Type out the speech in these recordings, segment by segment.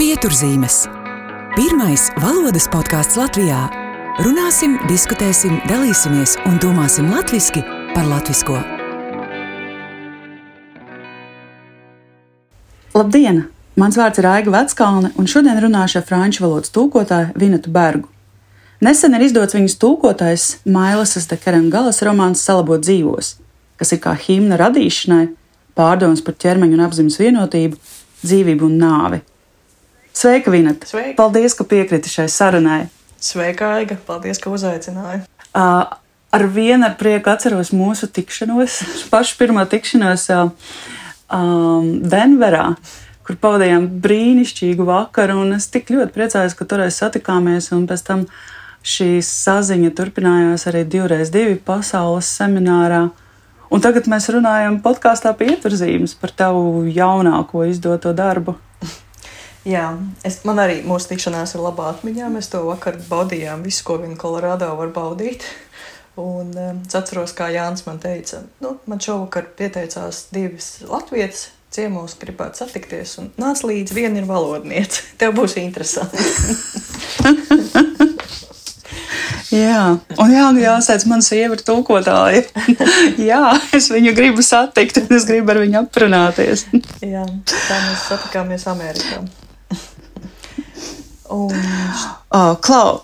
Pieturzīmes. Pirmais valodas podkāsts Latvijā. Runāsim, diskutēsim, dalīsimies un domāsim latviešu par latviešu. Labdien! Mans vārds ir Aiga Veckalne, un šodien runāšu ar franču valodas tūkotāju Vinetu Bergu. Nesen ir izdots viņas tūkotais Mailasas de Kerengalas romāns Salabot dzīvos, kas ir kā himna radīšanai, pārdomas par ķermeņa un apziņas vienotību, dzīvību un nāvi. Sveika, Vineta! Sveika. Paldies, ka piekriti šai sarunai! Sveika, Aiga! Paldies, ka uzaicināji! Uh, ar vienu ar prieku atceros mūsu tikšanos, pašu pirmo tikšanos uh, um, Denverā, kur pavadījām brīnišķīgu vakaru. Es tik ļoti priecājos, ka toreiz satikāmies, un pēc tam šī saziņa turpinājās arī divreiz divi pasaules seminārā. Un tagad mēs runājam podkāstā pieturzīmes par tavu jaunāko izdoto darbu. Jā, es, man arī mūsu tikšanās ir labā atmiņā. Mēs to vakar baudījām, visu, ko vien Kolorādo var baudīt. Un um, es atceros, kā Jānis man teica, nu, man šovakar pieteicās divas latvietas ciemos, gribētu satikties. Un nāc līdzi, viena ir valodniece. Tev būs interesanti. Jā, un jā, nu jāsaka, man sieva ir tūkotāja. jā, es viņu gribu satikt, un es gribu ar viņu aprunāties. jā, tā mēs satikāmies Amerikā. Un, oh, Klau,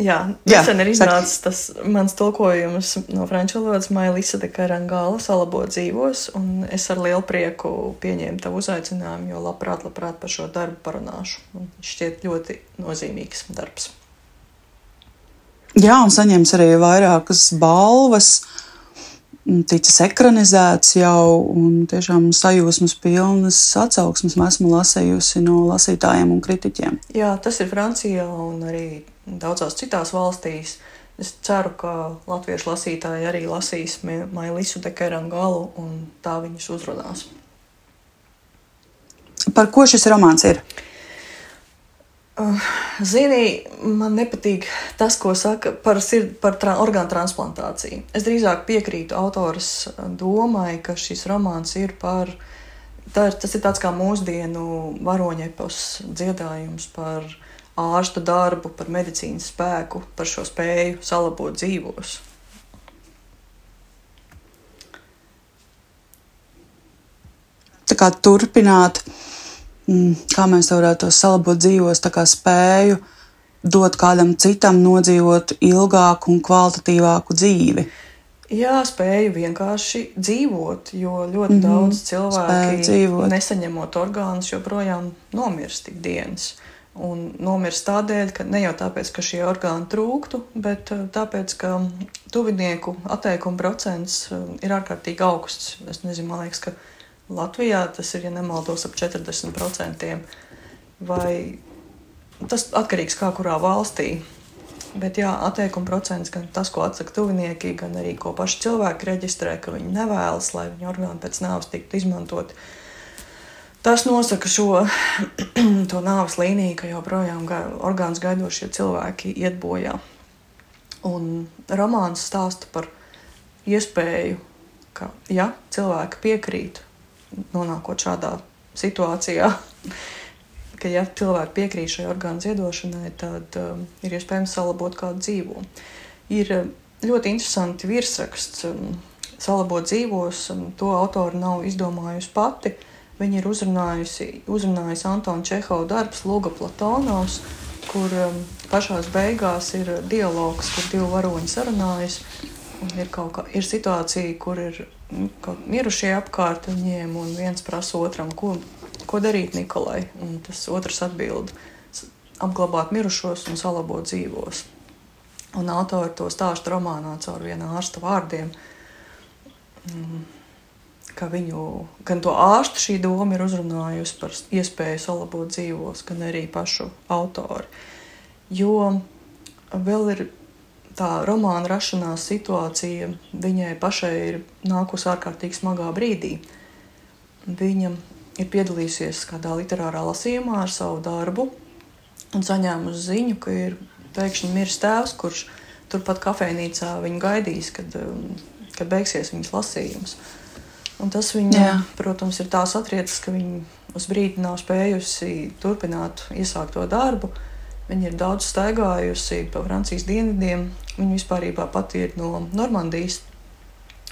Jā, nesen ir iznācis tas mans tulkojums no franču valodas Maija Lisa de Karangāla salabo dzīvos, un es ar lielu prieku pieņēmu tavu uzaicinājumu, jo labprāt, labprāt par šo darbu parunāšu. Man šķiet ļoti nozīmīgs darbs. Jā, un saņems arī vairākas balvas, ticis ekranizēts jau, un tiešām sajūsmas pilnas atsauksmes esmu lasējusi no lasītājiem un kritiķiem. Jā, tas ir Francijā un arī daudzās citās valstīs. Es ceru, ka latviešu lasītāji arī lasīs Mailisu Dekeram galu un tā viņus uzrunās. Par ko šis romāns ir? Uh, Zini, man nepatīk tas, ko saka par, sird, par tra, orgānu transplantāciju. Es drīzāk piekrītu autors domai, ka šis romāns ir par. Tā ir, tas ir tāds kā mūsdienu varoņepos dziedājums par ārstu darbu, par medicīnas spēku, par šo spēju salabot dzīvos. Tā kā turpināt, kā mēs varētu to salabot dzīvos, tā kā spēju dot kādam citam nodzīvot ilgāku un kvalitatīvāku dzīvi. Jā, spēju vienkārši dzīvot, jo ļoti mm -hmm. daudz cilvēku nesaņemot orgānus, joprojām nomirst ikdienas. Un nomirst tādēļ, ka ne jau tāpēc, ka šie orgāni trūktu, bet eh, tāpēc, ka tuvinieku atteikuma procents eh, ir ārkārtīgi augsts. Es nezinu, man liekas, ka Latvijā tas ir, ja nemaldos, ap 40%. Vai tas atkarīgs kā kurā valstī. Bet jā, atteikuma procents gan tas, ko atsaka tuvinieki, gan arī ko paši cilvēki reģistrē, ka viņi nevēlas, lai viņu orgāni pēc nāves tiktu izmantoti. Tas nosaka šo nāves līniju, ka joprojām orgāns gaidošie cilvēki iet bojā. Un romāns stāsta par iespēju, ka, ja cilvēki piekrīt, nonākot šādā situācijā, ka, ja cilvēki piekrīt šai orgānu ziedošanai, tad um, ir iespējams salabot kādu dzīvo. Ir um, ļoti interesanti virsraksts. Um, salabot dzīvos, um, to autori nav izdomājusi pati. Viņa ir uzrunājusi, uzrunājusi Antona Čehova darbs Lūga Platonovs, kur um, pašās beigās ir dialogs, kur divi varoņi sarunājas. Un ir kā ir situācija, kur ir mirušie apkārt viņiem, un viens prasa otram, ko, ko darīt Nikolai? Un tas otrs atbild - apglabāt mirušos un salabot dzīvos. Un autori to stāstu romānā caur viena ārsta vārdiem. Mm, ka viņu, gan to ārstu šī doma ir uzrunājusi par iespēju salabot dzīvos, gan arī pašu autori. Jo vēl ir tā romāna rašanās situācija, viņai pašai ir nākusi ārkārtīgi smagā brīdī. Viņa ir piedalījusies kādā literārā lasījumā ar savu darbu un saņēmusi ziņu, ka ir pēkšņi miris tēvs, kurš turpat kafejnīcā viņu gaidīs, kad, um, kad beigsies viņas lasījums. Un tas viņa, Jā. protams, ir tā satriecis, ka viņa uz brīdi nav spējusi turpināt iesākto darbu. Viņa ir daudz staigājusi pa Francijas dienvidiem. Viņa vispār pati ir no Normandijas,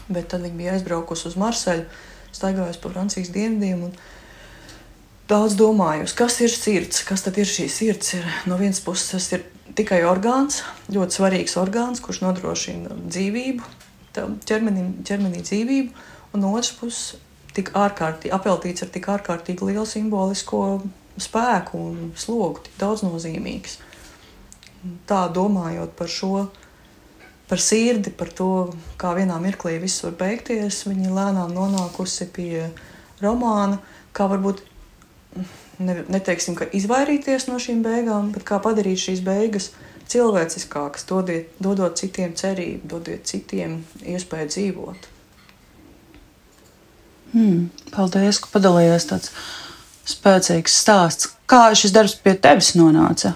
bet tad viņa bija aizbraukusi uz Marseļu, staigājusi pa Francijas dienvidiem. Daudz domājusi, kas ir sirds, kas tad ir šī sirds. Ir, no vienas puses tas ir tikai orgāns, ļoti svarīgs orgāns, kurš nodrošina dzīvību, ķermenī, ķermenī dzīvību, un no otras puses tik ārkārtīgi apveltīts ar tik ārkārtīgi lielu simbolisko spēku un slogu, tik daudznozīmīgs. Tā domājot par šo, par sirdi, par to, kā vienā mirklī viss var beigties, viņa lēnām nonākusi pie romāna, kā varbūt ne, neteiksim, ka izvairīties no šīm beigām, bet kā padarīt šīs beigas cilvēciskākas, dodiet, dodot citiem cerību, dodot citiem iespēju dzīvot. Hmm, paldies, ka padalījāties tāds spēcīgs stāsts. Kā šis darbs pie tevis nonāca?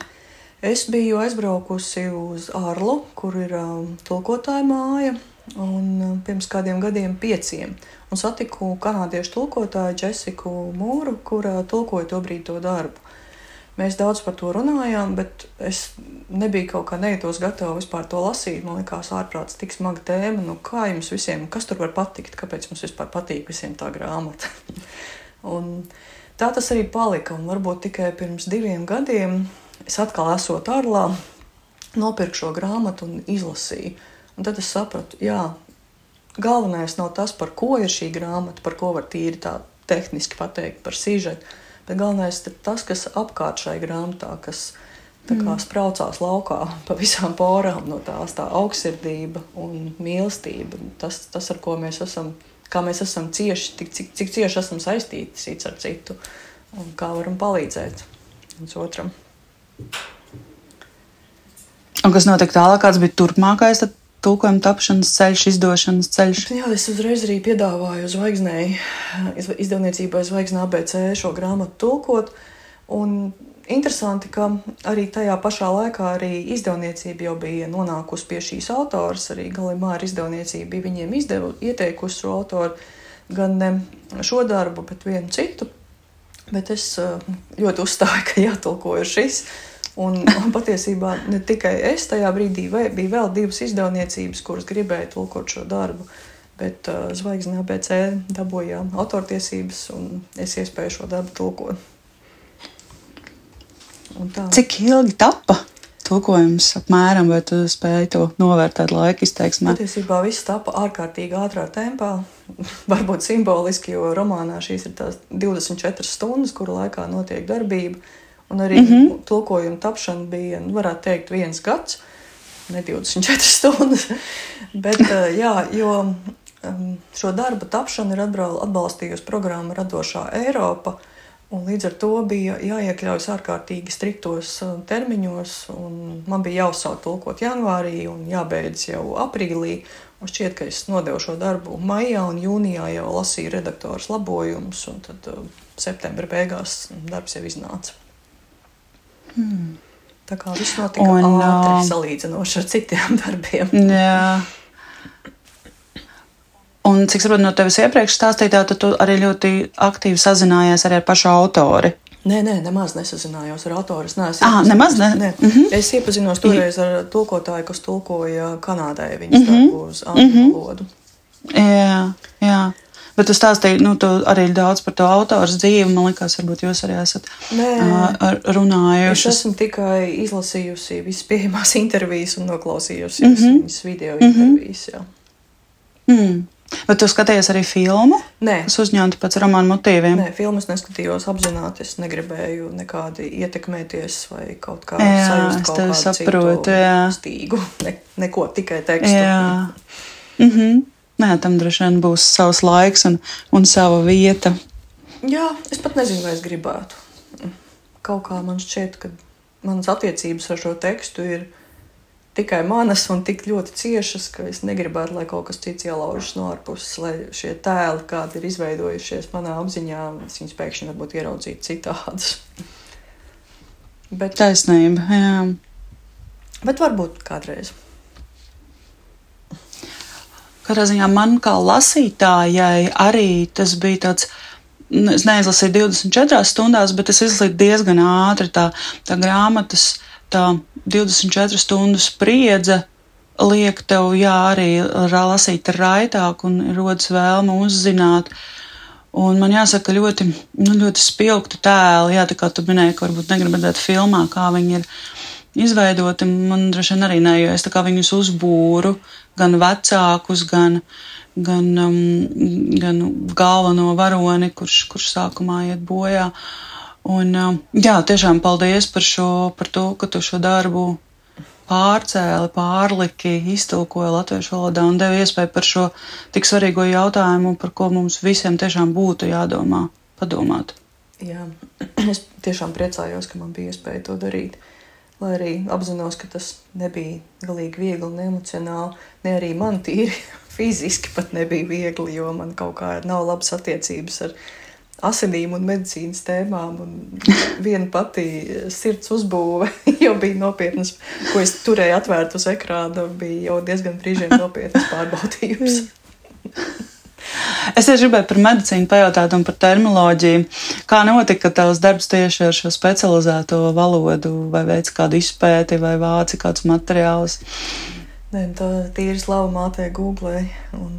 Es biju aizbraukusi uz Arlu, kur ir um, tulkotāja māja, un um, pirms kādiem gadiem pieciem. Un satiku kanādiešu tulkotāju Jessiku Mūru, kura tulkoja to brīdi to darbu. Mēs daudz par to runājām, bet es nebiju kaut kā nejūtos gatava vispār to lasīt. Man liekas, ārprāts tik smaga tēma. Nu, kā jums visiem, kas tur var patikt? Kāpēc mums vispār patīk visiem tā grāmata? un, Tā tas arī palika. Un varbūt tikai pirms diviem gadiem es atkal esot ārlā, nopirku šo grāmatu un izlasīju. Un tad es sapratu, jā, galvenais nav tas, par ko ir šī grāmata, par ko var tīri tā tehniski pateikt par sižetu, bet galvenais ir tas, kas apkārt šai grāmatā, kas tā kā mm. spraucās laukā pa visām porām no tās tā augstsirdība un mīlestība. Tas, tas, ar ko mēs esam kā mēs esam cieši, tik, cik, cik cieši esam saistīti cits ar citu un kā varam palīdzēt viens otram. Un kas notiek tālāk, kāds bija turpmākais tulkojuma tapšanas ceļš, izdošanas ceļš? Jā, es uzreiz arī piedāvāju zvaigznei, izdevniecībai Zvaigznē ABC šo grāmatu tulkot. Un Interesanti, ka arī tajā pašā laikā arī izdevniecība jau bija nonākusi pie šīs autors. Arī Galimāra izdevniecība bija viņiem izdevu, ieteikusi šo autoru gan ne šo darbu, bet vienu citu. Bet es eh, ļoti uzstāju, ka jātulko šis. Un, un patiesībā ne tikai es tajā brīdī, bija vēl divas izdevniecības, kuras gribēja tulkot šo darbu. Bet uh, Zvaigznes ABC dabūja autortiesības, un es iespēju šo darbu tulkot. Cik ilgi tapa tulkojums apmēram, vai tu spēji to novērtēt laika izteiksmē? Patiesībā viss tapa ārkārtīgi ātrā tempā. Varbūt simboliski, jo romānā šīs ir tās 24 stundas, kuru laikā notiek darbība. Un arī mm -hmm. tulkojuma tapšana bija, nu, varētu teikt, viens gads, ne 24 stundas. Bet, eh, jā, jo um, šo darbu tapšanu ir atbalstījusi programma Radošā Eiropa Un līdz ar to bija jāiekļaujas ārkārtīgi striktos uh, termiņos. Man bija jāuzsāk tulkot janvārī un jābeidz jau aprīlī. Un šķiet, ka es nodevu šo darbu maijā un jūnijā jau lasīju redaktoru labojumus, un tad uh, septembra beigās darbs jau iznāca. Hmm. Tā kā viss notika un, ātri uh, salīdzinoši ar citiem darbiem. Jā. Un, cik saprotu no tevis iepriekš stāstītā, tad tu arī ļoti aktīvi sazinājies arī ar pašu autori. Nē, nē, nemaz nesazinājos ar autoru. Es neesmu. Ah, nemaz ne? Nē. Mm -hmm. Es iepazinos toreiz ar tulkotāju, kas tulkoja Kanādai viņas mm -hmm. darbu uz angļu mm -hmm. valodu. Jā, jā. Bet tu stāstīji nu, tu arī daudz par to autoru dzīvi. Man liekas, varbūt jūs arī esat Nē, uh, runājuši. Es esmu tikai izlasījusi visas pieejamās intervijas un noklausījusies mm -hmm. viņas video mhm. intervijas. Mm -hmm. mm. Bet tu skaties arī filmu? Nē, kas uzņemta pēc romāna motīviem. Nē, filmas neskatījos apzināti. Es negribēju nekādi ietekmēties vai kaut kā sajust kaut kādu saprotu, jā. stīgu. Ne, neko, tikai tekstu. Jā. Mm -hmm. Nē, tam droši vien būs savs laiks un, un sava vieta. Jā, es pat nezinu, vai es gribētu. Kaut kā man šķiet, ka manas attiecības ar šo tekstu ir tikai manas un tik ļoti ciešas, ka es negribētu, lai kaut kas cits ielaužas no ārpuses, lai šie tēli, kādi ir izveidojušies manā apziņā, viņus pēkšņi varbūt ieraudzītu citādus. Bet, Taisnība, jā. Bet varbūt kādreiz. Katrā ziņā man kā lasītājai arī tas bija tāds es neizlasīju 24 stundās, bet es izlasīju diezgan ātri. Tā, tā grāmatas, tā 24 stundu spriedze liek tev, jā, arī lasīt raitāk un rodas vēlme uzzināt. Un man jāsaka, ļoti, nu, ļoti spilgti tēli, jā, tā kā tu minēji, ka varbūt negribi redzēt filmā, kā viņi ir izveidoti. Man droši vien arī nē, jo es tā kā viņus uzbūru, gan vecākus, gan, gan, um, gan galveno varoni, kurš, kurš sākumā iet bojā. Un, um, jā, tiešām paldies par, šo, par to, ka tu šo darbu pārcēli, pārliki, iztulkoja latviešu valodā un deva iespēju par šo tik svarīgo jautājumu, par ko mums visiem tiešām būtu jādomā, padomāt. Jā, es tiešām priecājos, ka man bija iespēja to darīt. Lai arī apzinos, ka tas nebija galīgi viegli un emocionāli, ne arī man tīri fiziski pat nebija viegli, jo man kaut kā nav labas attiecības ar viņu asinīm un medicīnas tēmām. Un viena pati sirds uzbūve jau bija nopietnas, ko es turēju atvērtu uz ekrāna, bija jau diezgan brīžiem nopietnas pārbaudījums. Es tieši gribēju par medicīnu pajautāt un par terminoloģiju. Kā notika tavs darbs tieši ar šo specializēto valodu, vai veids kādu izpēti, vai vāci kādus materiālus? Nē, tā tīri slava mātē Google. Un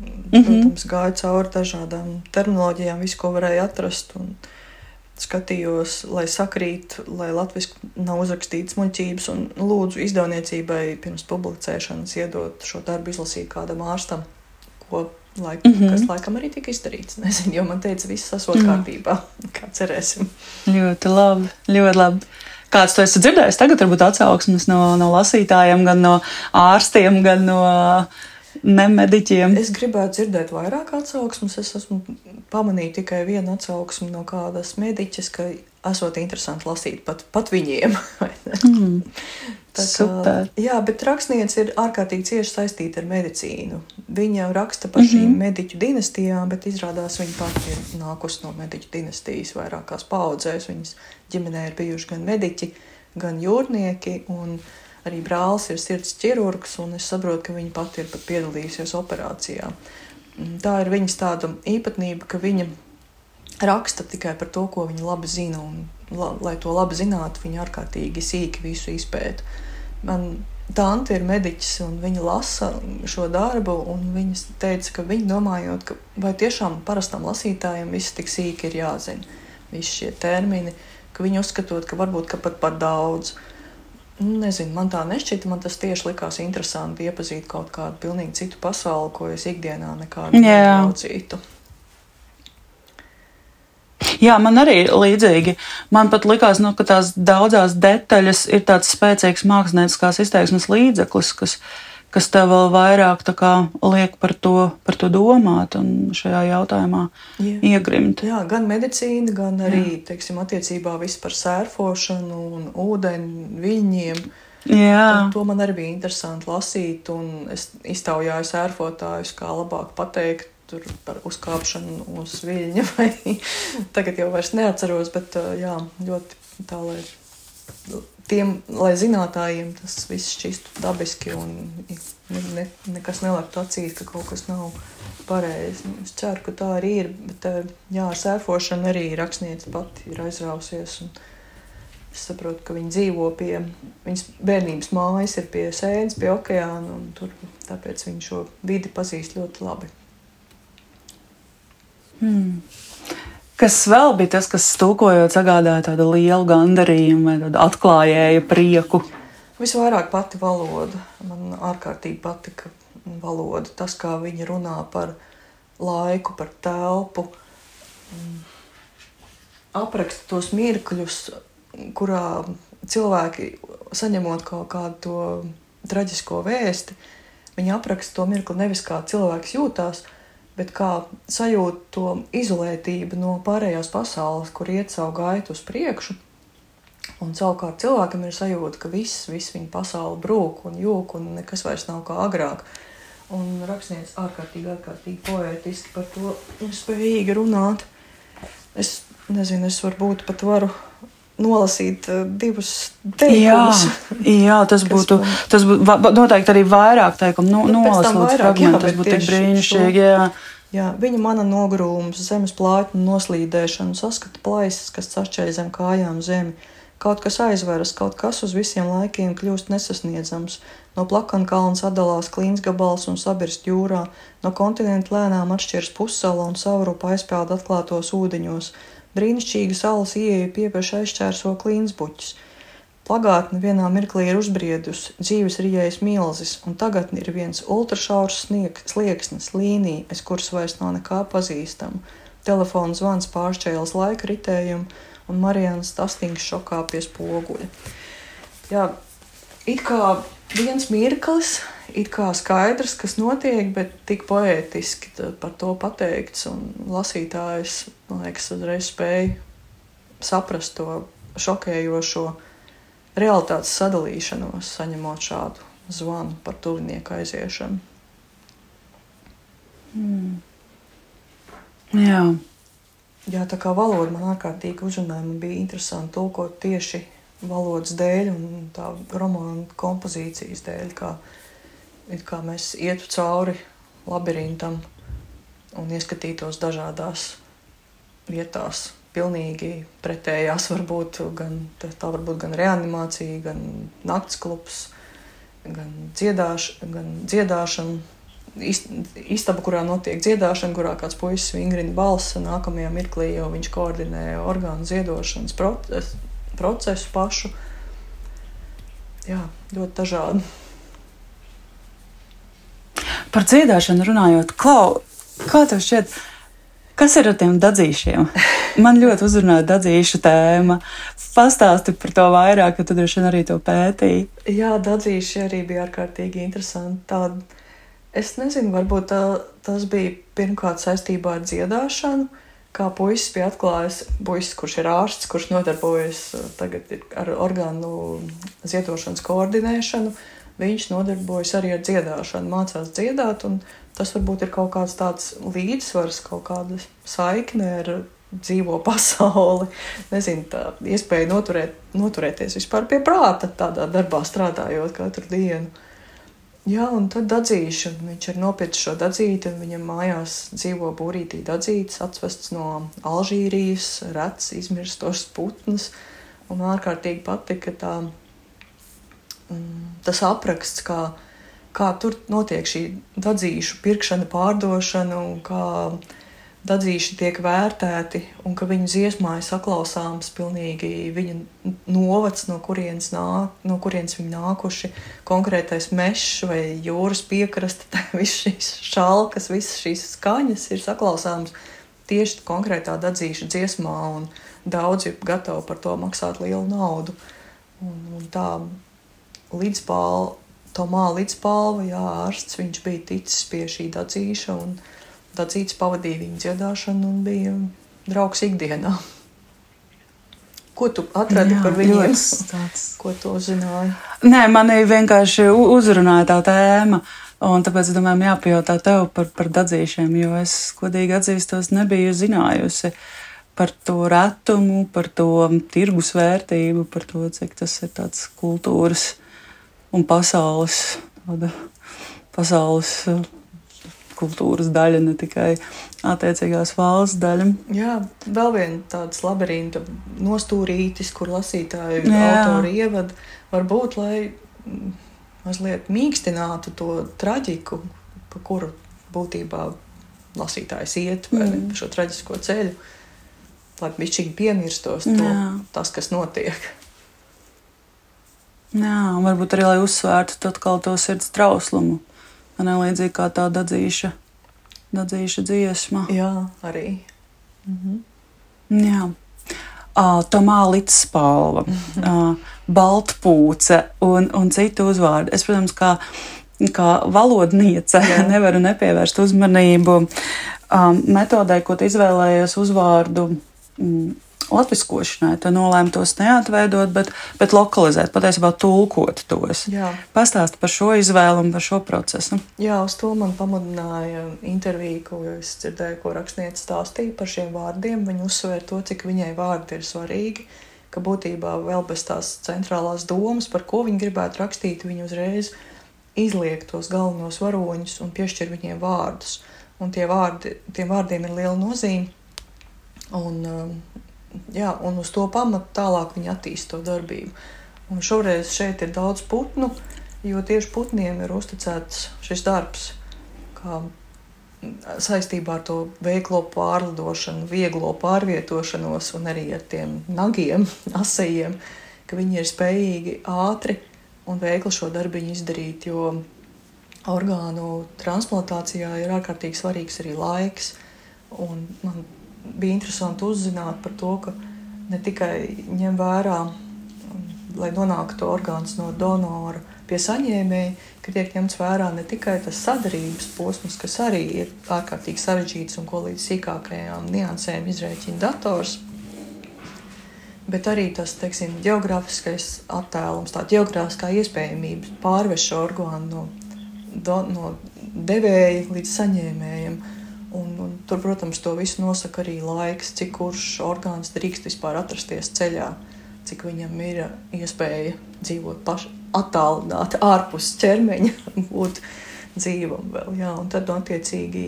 Mm -hmm. Protams, gāju cauri dažādām terminoloģijām, visu, ko varēju atrast. Skatījos, lai sakrīt, lai latviešu nav uzrakstīts muļķības, un lūdzu izdevniecībai pirms publicēšanas iedot šo darbu izlasīt kādam ārstam, ko laik, mm -hmm. kas laikam arī tika izdarīts. Nezinu, jo man teica, viss esot mm kārtībā, kā cerēsim. Ļoti labi, ļoti labi. Kāds to esi dzirdējis? Tagad varbūt atsauksmes no, no lasītājiem, gan no ārstiem, gan no uh, nemediķiem. Es gribētu dzirdēt vairāk atsauksmes. Es esmu pamanījis tikai vienu atsauksmi no kādas mediķes, ka esot interesanti lasīt pat, pat viņiem. mm. Tā kā, Super. Jā, bet rakstniece ir ārkārtīgi cieši saistīta ar medicīnu. Viņa raksta par mm -hmm. šīm mediķu dinastijām, bet izrādās viņa pati ir nākusi no mediķu dinastijas vairākās paudzēs. Viņas ģimenē ir bijuši gan mediķi, gan jūrnieki. Un, uh, Arī brālis ir sirds ķirurgs, un es saprotu, ka viņa pati ir pat piedalījusies operācijā. Mm, tā ir viņas tāda īpatnība, ka viņa raksta tikai par to, ko viņa labi zina, un, la, lai to labi zinātu, viņa ārkārtīgi sīki visu izpēta. Man tante ir mediķis, un viņa lasa šo darbu, un viņa teica, ka viņa domājot, ka vai tiešām parastam lasītājam viss tik sīki ir jāzina, visi šie termini, ka viņi uzskatot, ka varbūt ka pat par daudz. Uh, Nezinu, man tā nešķita. Man tas tieši likās interesanti iepazīt kaut kādu pilnīgi citu pasauli, ko es ikdienā nekādu neraucītu. Jā, man arī līdzīgi. Man pat likās, nu, ka tās daudzās detaļas ir tāds spēcīgs mākslinieckās izteiksmes līdzeklis, kas, uh, kas tev vēl vairāk kā, liek par to, par to domāt un šajā jautājumā Jā. iegrimt. Jā, gan medicīna, gan arī Jā. teiksim, attiecībā par sērfošanu un ūdeni viļņiem. Jā. To, to man arī bija interesanti lasīt, un es iztaujāju sērfotājus, kā labāk pateikt. Tur par uzkāpšanu uz viļņa, vai tagad jau vairs neatceros, bet jā, ļoti tā, lai tiem, lai zinātājiem tas viss šķistu dabiski un ne, ne, nekas neliktu acīs, ka kaut kas nav pareizi. Es ceru, ka tā arī ir, bet eh, jā, ar sēfošanu arī rakstniece pati ir aizrausies. Es saprotu, ka viņi dzīvo pie viņas bērnības mājas, ir pie sēnes, pie okeāna, un tur, tāpēc viņi šo vidi pazīst ļoti labi. Hmm. Kas vēl bija tas, kas stūkojot, sagādāja tādu lielu gandarījumu tādu atklājēju prieku? Visvairāk pati valoda. Man ārkārtīgi patika valoda. Tas, kā viņi runā par laiku, par telpu, apraksta tos mirkļus, kurā cilvēki saņemot kaut kādu to traģisko vēsti, viņi apraksta to mirkli nevis kā cilvēks jūtās, bet bet kā sajūt to izolētību no pārējās pasaules, kur iet savu gaitu uz priekšu. Un savukārt cilvēkam ir sajūta, ka viss, viss viņa pasaule brūk un jūg, un nekas vairs nav kā agrāk. Un rakstnieks ārkārtīgi, ārkārtīgi poētiski par to spējīgi runāt. Es nezinu, es varbūt pat varu nolasīt uh, divus teikumus. Jā, jā tas būtu, tas būtu noteikti arī vairāk teikumu. Nu, nolasīt fragmentu, tas būtu tik brīnišķīgi. Jā. Jā, viņa mana nogrūmus, zemes plātņu noslīdēšanu, saskata plaisas, kas sašķēļ zem kājām zemi. Kaut kas aizveras, kaut kas uz visiem laikiem kļūst nesasniedzams. No plakana kalns atdalās klīns gabals un sabirst jūrā, no kontinenta lēnām atšķiras pussala un savrupa aizpeld atklātos ūdeņos. Brīnišķīga salas ieeja piepieši aizšķērso klīns buķis. Pagātne vienā mirklī ir uzbriedusi, dzīves rīķis milzis, un tagad ir viens ultrašaurs slieksnis, līnija, aiz kuras vairs nav nekā pazīstama. Telefona zvans pāršķēlis laika ritējumu, un Marijānas Tastīņš šokā pie spoguļa. Jā, it kā viens mirklis, it kā skaidrs, kas notiek, bet tik poētiski par to pateikts, un lasītājs, man liekas, uzreiz spēja saprast to šokējošo realitātes sadalīšanos, saņemot šādu zvanu par tuvinieku aiziešanu. Mm. Jā. Jā, tā kā valoda man ārkārtīgi uzrunāja, man bija interesanti tulkot tieši valodas dēļ un tā romāna kompozīcijas dēļ, kā, kā mēs ietu cauri labirintam un ieskatītos dažādās vietās. Pilnīgi pretējās varbūt gan, tā varbūt gan reanimācija, gan nakts klubs, gan, dziedāš, gan dziedāšana istaba, kurā notiek dziedāšana, kurā kāds puisis vingrina balss, nākamajā mirklī jau viņš koordinē orgānu ziedošanas procesu, procesu pašu. Jā, ļoti dažādi. Par dziedāšanu runājot, Klau, kā tev šķiet, kas ir ar tiem dadzīšiem? Man ļoti uzrunāja dadzīšu tēma. Pastāsti par to vairāk, jo tu droši vien arī to pētīji. Jā, dadzīši arī bija ārkārtīgi interesanti. Tāda Es nezinu, varbūt tā, tas bija pirmkārt saistībā ar dziedāšanu. Kā puisis bija atklājis, puisis, kurš ir ārsts, kurš nodarbojas uh, ar orgānu ziedošanas koordinēšanu, viņš nodarbojas arī ar dziedāšanu, mācās dziedāt. Tas varbūt ir kaut kāds tāds līdzsvars, kaut kāda saikne ar dzīvo pasauli. Nezinu, tā iespēja noturēt, noturēties vispār pie prāta, tādā darbā strādājot katru dienu. Jā, un tad atzīšu, viņš ir nopircis šo atzīti, un viņam mājās dzīvo būrītī atzīts, atsvests no Alžīrijas, rets, izmirstošs putns. Un ārkārtīgi patika tā, tas apraksts, kā, kā tur notiek šī atzīšu pirkšana, pārdošana un kā dadzīši tiek vērtēti un ka viņu dziesmā ir saklausāms pilnīgi viņa novads, no kurienes, nāk, no kurienes viņi nākuši, konkrētais mežs vai jūras piekraste, visas šīs šalkas, visas šīs skaņas ir saklausāmas tieši konkrētā dadzīša dziesmā, un daudzi ir gatavi par to maksāt lielu naudu. Un, un tā līdzpāl, Tomā līdzpālva, jā, ārsts, viņš bija ticis pie šī dadzīša, un Dacīts pavadīja viņa dziedāšanu un bija draugs ikdienā. Ko tu atradi Jā, par viņiem? Tāds... Ko tu uzzināji? Nē, manī vienkārši uzrunāja tā tēma. Un tāpēc es domāju, jāpajautā tev par, par dadzīšiem, jo es, godīgi atzīstos, nebiju zinājusi par to retumu, par to tirgus vērtību, par to, cik tas ir tāds kultūras un pasaules, pasaules kultūras daļa, ne tikai attiecīgās valsts daļa. Jā, vēl viena tāds labirinta nostūrītis, kur lasītāju autori ievad, varbūt, lai mm, mazliet mīkstinātu to traģiku, pa kuru būtībā lasītājs iet, vai mm. šo traģisko ceļu, lai viņš piemirstos to, Jā. tas, kas notiek. Jā, varbūt arī, lai uzsvērtu to sirds trauslumu Ne līdzīgi kā tā dadzīša, dadzīša dziesma. Jā, arī. Mhm. Jā. Uh, Tomā Litspalva, mhm. uh, Baltpūce un, un citu uzvārdu. Es, protams, kā, kā valodniece Jā. nevaru nepievērst uzmanību um, metodē, ko izvēlējies uzvārdu. Mm, latviskošanai. Tu nolēmi tos neatveidot, bet, bet lokalizēt, patiesībā tulkot tos. Jā. Pastāst par šo izvēlu un par šo procesu. Jā, uz to man pamudināja intervija, ko es dzirdēju, ko rakstniece stāstīja par šiem vārdiem. Viņa uzsvēra to, cik viņai vārdi ir svarīgi. Ka būtībā vēl bez tās centrālās domas, par ko viņa gribētu rakstīt, viņa uzreiz izliek tos galvenos varoņus un piešķir viņiem vārdus. un tie vārdi, tiem vārdiem ir liela nozīme. Un, jā, un uz to pamatu tālāk viņi attīst to darbību. Un šoreiz šeit ir daudz putnu, jo tieši putniem ir uzticēts šis darbs. Kā saistībā ar to veiklo pārlidošanu, vieglo pārvietošanos un arī ar tiem nagiem, asajiem, ka viņi ir spējīgi ātri un veikli šo darbiņu izdarīt, jo orgānu transplantācijā ir ārkārtīgi svarīgs arī laiks. Un man bija interesanti uzzināt par to, ka ne tikai ņem vērā, lai nonāktu orgāns no donora pie saņēmēja, ka tiek ņemts vērā ne tikai tas sadarbības posms, kas arī ir ārkārtīgi sarežģīts un ko līdz sīkākajām niansēm izrēķina dators, bet arī tas teiksim, geogrāfiskais attēlums, tā geogrāfiskā iespējamība pārvest šo orgānu no, do, no devēja līdz saņēmējiem. Tur, protams, to visu nosaka arī laiks, cik kurš orgāns drīkst vispār atrasties ceļā, cik viņam ir iespēja dzīvot pašam attālināti ārpus ķermeņa, būt dzīvam vēl. Jā, un tad, attiecīgi,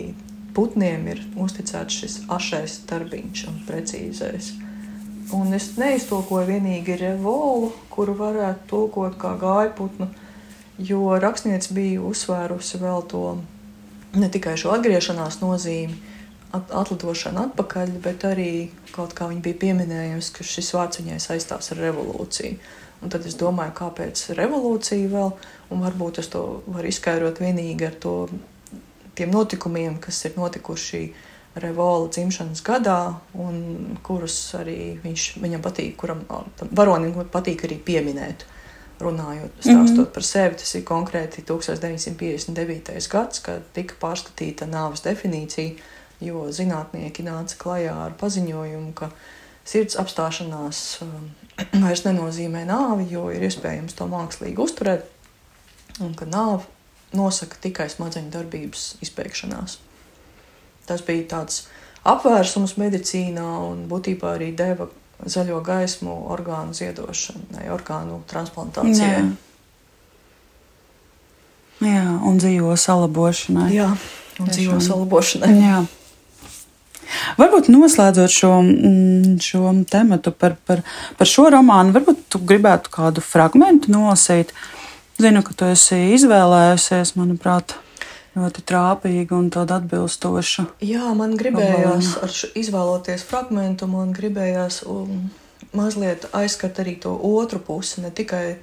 putniem ir uzticēts šis ašais darbiņš un precīzais. Un es neiztolkoju vienīgi revolu, kuru varētu tulkot kā gājputnu, jo rakstniece bija uzsvērusi vēl to ne tikai šo atgriešanās nozīmi, at atlidošanu atpakaļ, bet arī kaut kā viņa bija pieminējusi, ka šis vārds viņai saistās ar revolūciju. Un tad es domāju, kāpēc revolūcija vēl, un varbūt es to varu izskaidrot vienīgi ar to, tiem notikumiem, kas ir notikuši Revola dzimšanas gadā, un kurus arī viņš, viņam patīk, kuram varonim patīk arī pieminēt. Runājot, stāstot mm -hmm. par sevi, tas ir konkrēti 1959. gads, kad tika pārskatīta nāves definīcija, jo zinātnieki nāca klajā ar paziņojumu, ka sirds apstāšanās um, vairs nenozīmē nāvi, jo ir iespējams to mākslīgi uzturēt, un ka nāve nosaka tikai smadzeņu darbības izpēkšanās. Tas bija tāds apvērsums medicīnā un būtībā arī deva zaļo gaismu orgānu ziedošanai, orgānu transplantācijai. Jā. Jā, un dzīvo salabošanai. Jā, un dzīvo salabošanai. Jā. Varbūt noslēdzot šo, mm, šo tematu par, par, par šo romānu, varbūt tu gribētu kādu fragment nolasīt. Zinu, ka tu esi izvēlējusies, manuprāt, ļoti trāpīgu un tādu atbilstošu. Jā, man gribējās ar šo izvēloties fragmentu, man gribējās um, mazliet aizskart arī to otru pusi, ne tikai,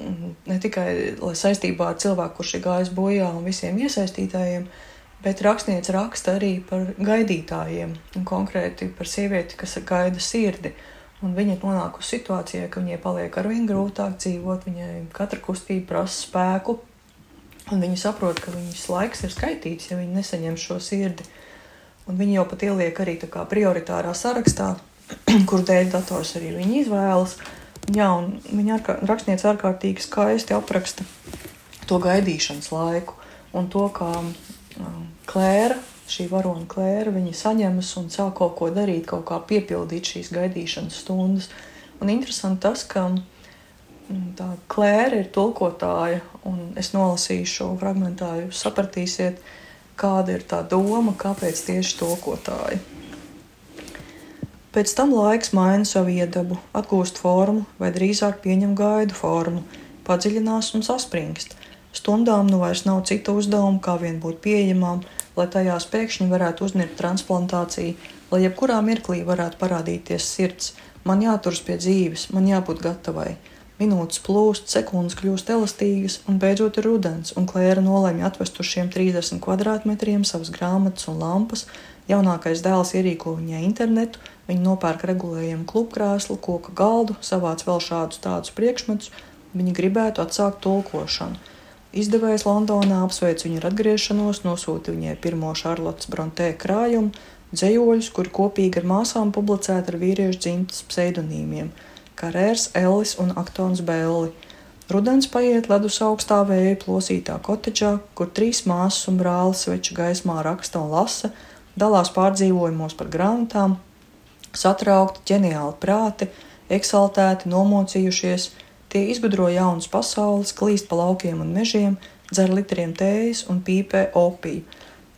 mm, ne tikai saistībā ar cilvēku, kurš ir gājis bojā un visiem iesaistītājiem, Bet rakstniece raksta arī par gaidītājiem, un konkrēti par sievieti, kas gaida sirdi. Un viņa ir nonākusi situācijā, ka viņai paliek ar vien grūtāk dzīvot, viņai katra kustība prasa spēku, un viņa saprot, ka viņas laiks ir skaitīts, ja viņa nesaņem šo sirdi. Un viņa jau pat ieliek arī tā kā prioritārā sarakstā, kur dēļ dators arī viņa izvēlas. Jā, un viņa ārkā, rakstniece ārkārtīgi skaisti apraksta to gaidīšanas laiku un to, kā Klēra, šī varona klēra, viņa saņemas un sāk kaut ko darīt, kaut kā piepildīt šīs gaidīšanas stundas. Un interesanti tas, ka mm, tā klēra ir tulkotāja, un es nolasīšu šo fragment, jūs sapratīsiet, kāda ir tā doma, kāpēc tieši tulkotāja. Pēc tam laiks maina savu iedabu, atgūst formu, vai drīzāk pieņem gaidu formu, padziļinās un saspringst. Stundām nu vairs nav citu uzdevumu, kā vien būt pieejamām, lai tajās pēkšņi varētu uzņemt transplantāciju, lai jebkurā mirklī varētu parādīties sirds. Man jāturas pie dzīves, man jābūt gatavai. Minūtes plūst, sekundes kļūst elastīgas, un beidzot ir rudens, un Klēra nolēma atvest uz šiem 30 kvadrātmetriem savas grāmatas un lampas. Jaunākais dēls ierīko viņai internetu, viņa nopērk regulējumu klubkrēslu, koka galdu, savāc vēl šādus tādus priekšmetus. Viņa gribētu atsākt tulkošanu. Izdevējs Londonā apsveic viņu ar atgriešanos, nosūta viņai pirmo Šarlotas Brontē krājumu, dzējoļus, kuri kopīgi ar māsām publicēti ar vīriešu dzimtas pseidonīmiem - Karērs, Ellis un Aktons Belli. Rudens paiet ledus augstā vēja plosītā kotedžā, kur trīs māsas un brālis sveču gaismā raksta un lasa, dalās pārdzīvojumos par grāmatām, satraukti, ģeniāli prāti, eksaltēti, nomocījušies – Tie izgudro jaunas pasaules, klīst pa laukiem un mežiem, dzer litriem tējas un pīpē opiju.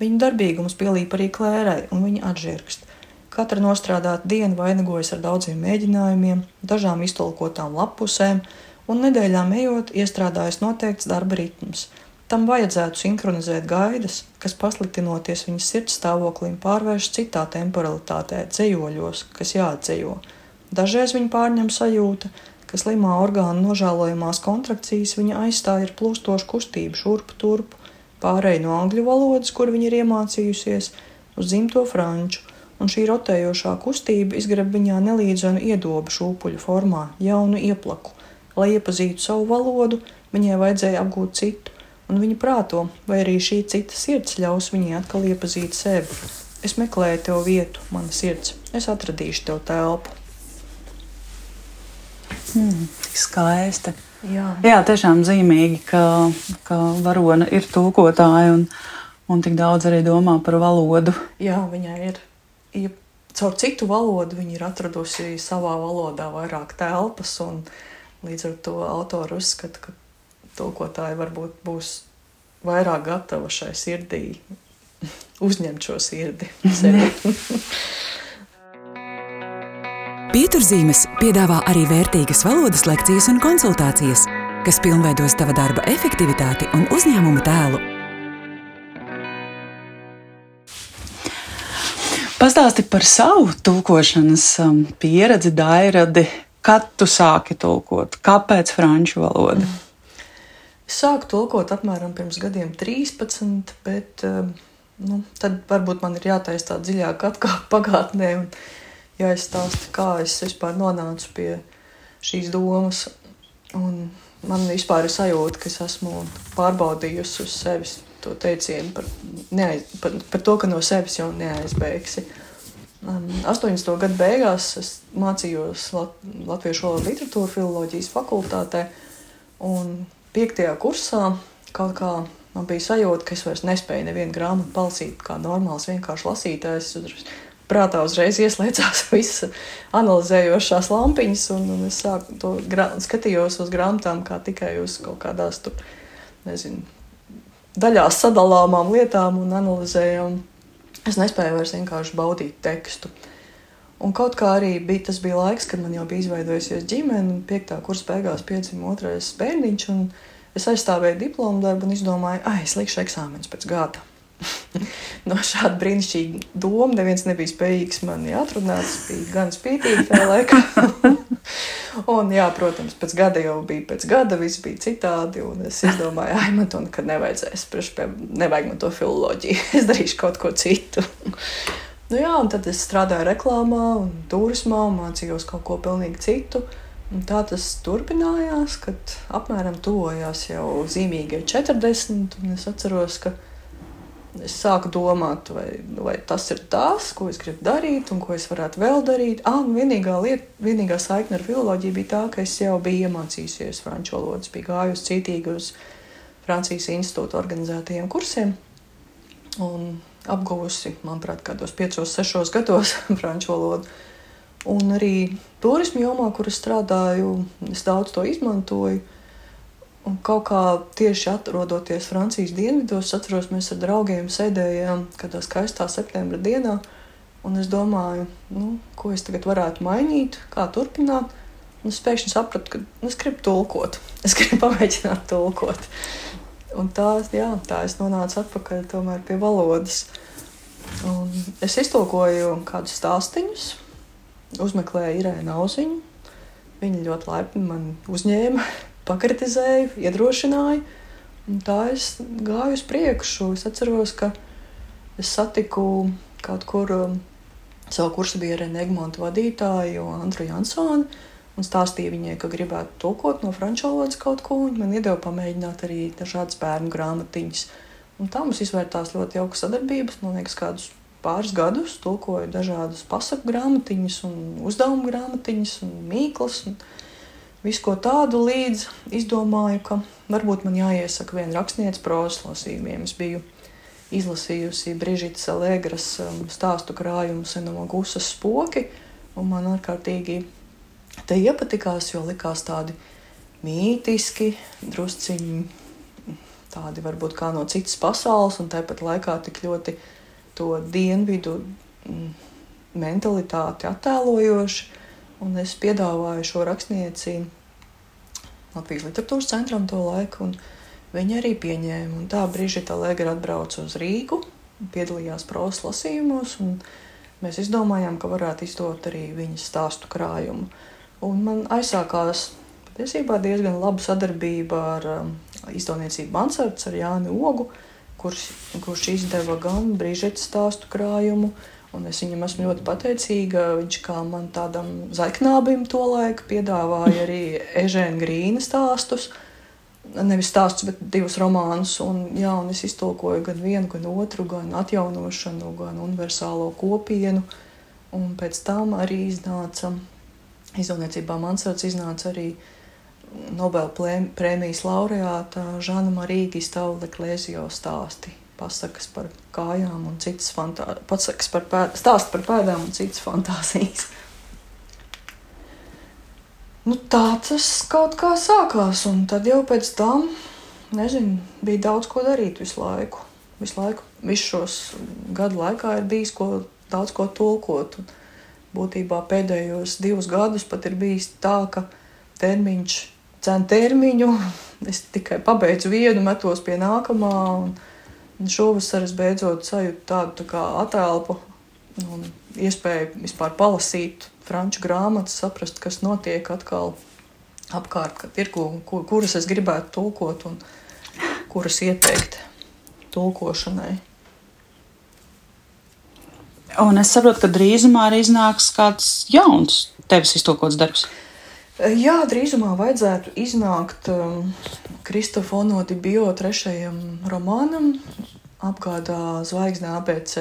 Viņa darbīgums pielīp arī klērai, un viņa atžirkst. Katra nostrādāta diena vainagojas ar daudziem mēģinājumiem, dažām iztolkotām lapusēm, un nedēļām ejot, iestrādājas noteikts darba ritms. Tam vajadzētu sinhronizēt gaidas, kas pasliktinoties viņas sirds stāvoklim, pārvērš citā temporalitātē, dzējoļos, kas jāatceļo. Dažreiz viņa pārņem sajūta, ka slimā orgāna nožēlojamās kontrakcijas viņa aizstāja ar plūstošu kustību šurpu turpu, pārēju no angļu valodas, kur viņa ir iemācījusies, uz dzimto franču, un šī rotējošā kustība izgreb viņā nelīdzenu iedobu šūpuļu formā, jaunu ieplaku. Lai iepazītu savu valodu, viņai vajadzēja apgūt citu, un viņa prāto, vai arī šī cita sirds ļaus viņai atkal iepazīt sevi. Es meklēju tev vietu, mana sirds, es atradīšu tev telpu. Tik skaisti. Jā. Jā, tiešām zīmīgi, ka, ka varona ir tulkotāja un, un tik daudz arī domā par valodu. Jā, viņai ir. Ja caur citu valodu viņa ir atradusi savā valodā vairāk telpas, un līdz ar to autori uzskata, ka tulkotāji varbūt būs vairāk gatava šai sirdī uzņemt šo sirdi. Pieturzīmes piedāvā arī vērtīgas valodas lekcijas un konsultācijas, kas pilnveidos tava darba efektivitāti un uzņēmuma tēlu. Pastāsti par savu tulkošanas um, pieredzi, Dairadi. Kad tu sāki tulkot? Kāpēc franču valoda? Es sāku tulkot apmēram pirms gadiem 13, bet um, nu, tad varbūt man ir jātaisa tā dziļāk atkāp pagātnē. Un, jāizstāsta, kā es vispār nonācu pie šīs domas. Un man vispār ir sajūta, ka es esmu pārbaudījusi uz sevis to teicienu par, neaiz, par, par to, ka no sevis jau neaizbēgsi. Um, 80. gadu beigās es mācījos Lat Latviešu valodu literatūru filoloģijas fakultātē, un piektajā kursā kaut kā man bija sajūta, ka es vairs nespēju nevienu grāmatu palasīt kā normāls vienkārši lasītājs. Es prātā uzreiz ieslēdzās visas analizējošās lampiņas, un, un es sāku to skatījos uz grāmatām kā tikai uz kaut kādās tur, nezinu, daļās sadalāmām lietām un analizējām. Es nespēju vairs vienkārši baudīt tekstu. Un kaut kā arī bija tas bija laiks, kad man jau bija izveidojusies ģimene, un piektā kursa beigās piedzima otrais bērniņš, un es aizstāvēju diplomu darbu un izdomāju, ah, es likšu eksāmenus pēc gada. no šāda brīnišķīga doma neviens nebija spējīgs mani atrunāt. Es biju gan spītīgi tajā laikā. un, jā, protams, pēc gada jau bija pēc gada, viss bija citādi. Es domāju, ah, man to nekad nevajadzēs. Pie, nevajag man to filoloģiju. es darīšu kaut ko citu. nu, jā, un tad es strādāju reklāmā un turismā un mācījos kaut ko pilnīgi citu. Un tā tas turpinājās, kad apmēram tuvojās jau zīmīgie 40. Es atceros, ka es sāku domāt, vai, vai tas ir tas, ko es gribu darīt, un ko es varētu vēl darīt. Ah, vienīgā, lieta, vienīgā saikne ar filozofiju bija tā, ka es jau biju iemācījusies franču valodu. Biju gājusi citīgi uz Francijas institūta organizētajiem kursiem un apguvusi, manuprāt, kādos 5, 6 gados franču valodu. Un arī turismu jomā, kur es strādāju, es daudz to izmantoju. Un kaut kā tieši atrodoties Francijas dienvidos, atceros, mēs ar draugiem sēdējām kādā skaistā septembra dienā. Un es domāju, nu, ko es tagad varētu mainīt, kā turpināt. Un es pēkšņi sapratu, ka nu, es gribu tulkot. Es gribu pamēģināt tulkot. Un tā, jā, tā es nonācu atpakaļ pie valodas. Un es iztulkoju kādus stāstīņus, uzmeklēju Irēnu Auziņu. Viņa ļoti laipni man uzņēma pakritizēju, iedrošināju. Tā es gāju uz priekšu. Es atceros, ka es satiku kaut kur um, savu kursu biedru Egmontu vadītāju, Andru Jansonu. Un stāstīja viņai, ka gribētu tulkot no franču valodas kaut ko. Viņa man iedeva pamēģināt arī dažādas bērnu grāmatiņas. Un tā mums izvērtās ļoti jauka sadarbības. Man liekas, kādus pāris gadus tulkoju dažādas pasaku grāmatiņas, un uzdevumu grāmatiņas un mīklas. Un visu ko tādu līdz izdomāju, ka varbūt man jāiesaka viena rakstniece prozas lasījumiem. Es biju izlasījusi Brīžītas Alēgras um, stāstu krājumu Senamo Gusas spoki, un man ārkārtīgi te iepatikās, jo likās tādi mītiski, drusciņi tādi varbūt kā no citas pasaules, un tāpat laikā tik ļoti to dienvidu mm, mentalitāti attēlojoši. Un es piedāvāju šo rakstnieci Latvijas literatūras centram to laiku, un viņi arī pieņēma. Un tā Brīžita Lēgera atbrauca uz Rīgu, piedalījās prosas lasījumos, un mēs izdomājām, ka varētu izdot arī viņas stāstu krājumu. Un man aizsākās patiesībā diezgan laba sadarbība ar um, izdevniecību Mansards, ar Jāni Ogu, kurš, kurš izdeva gan Brīžetes stāstu krājumu, Un es viņam esmu ļoti pateicīga. Viņš kā man tādam zaļknābim to laiku piedāvāja arī Ežēna Grīna stāstus. Nevis stāstus, bet divus romānus. Un, jā, un es iztolkoju gan vienu, gan otru, gan atjaunošanu, gan universālo kopienu. Un pēc tam arī iznāca izdevniecībā Mansards iznāca arī Nobela prēmijas laureāta Žana Marīga Stavle Klēzio stāsti pasakas par kājām un citas fantāzijas, par pēd, stāst par pēdām un citas fantāzijas. Nu, tā tas kaut kā sākās, un tad jau pēc tam, nezinu, bija daudz ko darīt visu laiku. Visu laiku, visu šos gadu laikā ir bijis ko, daudz ko tulkot. Un būtībā pēdējos divus gadus pat ir bijis tā, ka termiņš, cen termiņu, es tikai pabeidzu vienu, metos pie nākamā. Un, Šovasar es beidzot sajūtu tādu tā kā atelpu un iespēju vispār palasīt franču grāmatas, saprast, kas notiek atkal apkārt, ka tirgu, kur, kuras es gribētu tulkot un kuras ieteikt tulkošanai. Un es saprotu, ka drīzumā arī iznāks kāds jauns tevis iztulkots darbs. Jā, drīzumā vajadzētu iznākt um, Kristofa Onoti bio trešajam romānam, apgādā zvaigznē ABC.